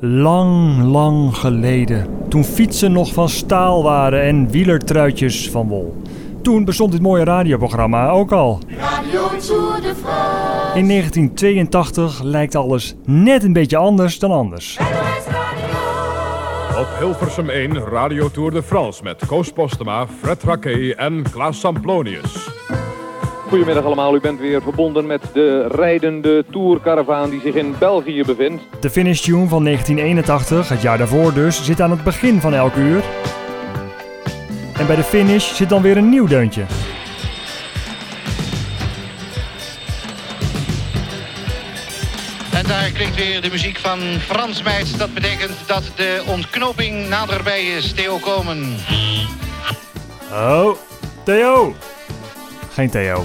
Lang, lang geleden. Toen fietsen nog van staal waren en wielertruitjes van wol. Toen bestond dit mooie radioprogramma ook al. Radio Tour de France. In 1982 lijkt alles net een beetje anders dan anders. Op Hilversum 1 Radio Tour de France met Koos Postema, Fred Raquet en Klaas Samplonius. Goedemiddag allemaal, u bent weer verbonden met de rijdende tourcaravaan die zich in België bevindt. De finish tune van 1981, het jaar daarvoor dus, zit aan het begin van elk uur. En bij de finish zit dan weer een nieuw deuntje. En daar klinkt weer de muziek van Frans Meijs. Dat betekent dat de ontknoping naderbij is. Theo Komen. Oh, Theo. Geen Theo.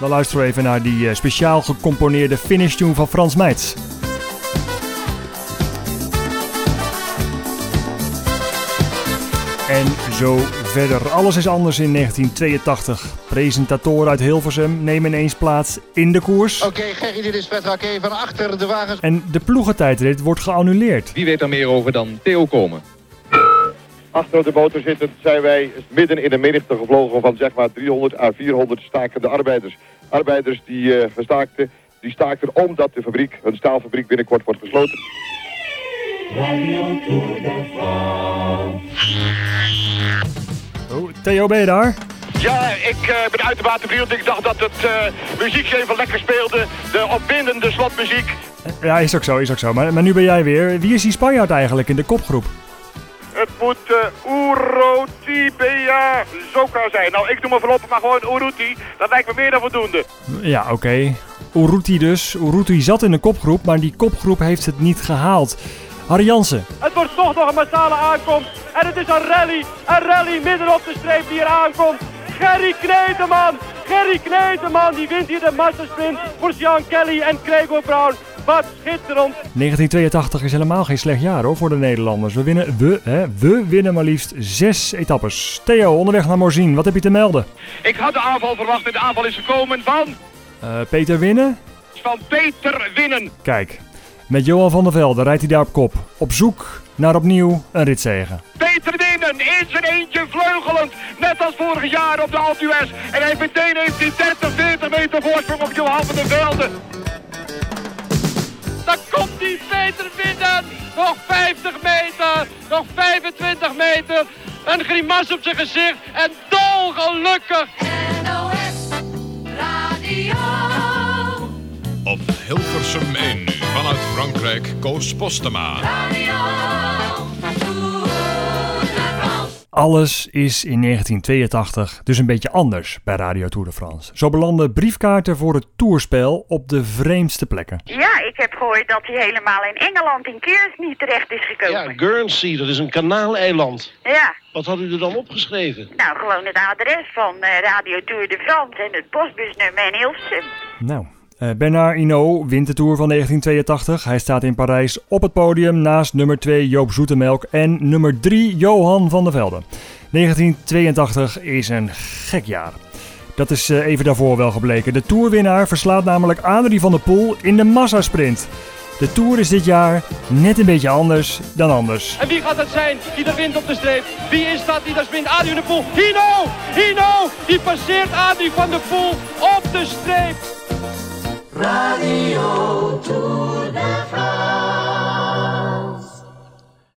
Dan luisteren we even naar die eh, speciaal gecomponeerde finish tune van Frans Meits. En zo verder. Alles is anders in 1982. Presentatoren uit Hilversum nemen ineens plaats in de koers. Oké, Gerry, dit is Petra K. van achter de wagens. En de ploegentijdrit wordt geannuleerd. Wie weet er meer over dan Theo Komen? Achter op de motor zitten zijn wij midden in een menigte gevlogen van zeg maar 300 à 400 stakende arbeiders. Arbeiders die eh staakten, die staakten omdat de fabriek, hun staalfabriek binnenkort wordt gesloten. Oh, Theo, ben je daar? Ja, ik eh, ben uitermate benieuwd. Ik dacht dat het uh, muziekje even lekker speelde. De opwindende slotmuziek. Ja, is ook zo, is ook zo. Maar, maar nu ben jij weer. Wie is die Spanjaard eigenlijk in de kopgroep? Het moet uh, Uruti Bea Zoka zijn. Nou, ik doe me voorlopig maar gewoon Uruti. Dat lijkt me meer dan voldoende. Ja, oké. Uruti dus. Uruti zat in een kopgroep, maar die kopgroep heeft het niet gehaald. Harry Jansen. Het wordt toch nog een massale aankomst. En het is een rally. Een rally midden op de streep die er aankomt. Gerry Kneteman. Gerry Kneteman die wint hier de massasprint voor Sean Kelly en Gregor Brown. Wat schitterend. 1982 is helemaal geen slecht jaar hoor voor de Nederlanders. We winnen, we, hè, we winnen maar liefst zes etappes. Theo, onderweg naar Morzine, wat heb je te melden? Ik had de aanval verwacht en de aanval is gekomen van, Eh, Peter winnen? van Peter Winnen. Kijk, met Johan van der Velde rijdt hij daar op kop. Op zoek naar opnieuw een ritzegen. Peter Winnen in zijn eentje vleugelend. Net als vorig jaar op de Alpe. En hij meteen heeft hij 30, 20 meter, nog 25 meter. Een grimas op zijn gezicht en dolgelukkig. NOS Radio. Op Hilversum 1 nu vanuit Frankrijk, Koos Postema. Radio. Alles is in 1982 dus een beetje anders bij Radio Tour de France. Zo belanden briefkaarten voor het toerspel op de vreemdste plekken. Ja, ik heb gehoord dat hij helemaal in Engeland in Keers niet terecht is Ja, gekomen. Guernsey, dat is een kanaaleiland. Ja, Wat had u er dan opgeschreven? nou gewoon het adres van eh, Radio Tour de France en het postbusnummer in Hilversum. Nou, Bernard Hinault wint de Tour van 1982. Hij staat in Parijs op het podium naast nummer 2 Joop Zoetemelk en nummer 3 Johan van der Velde. 1982 is een gek jaar. Dat is eh, even daarvoor wel gebleken. De Tourwinnaar verslaat namelijk Adrie van der Poel in de massasprint. De Tour is dit jaar net een beetje anders dan anders. En wie gaat het zijn die er wint op de streep? Wie is dat die daar springt? Adrie van de Poel. Hino! Hino! Die passeert Adrie van de Poel op de streep. Radio Tour de France.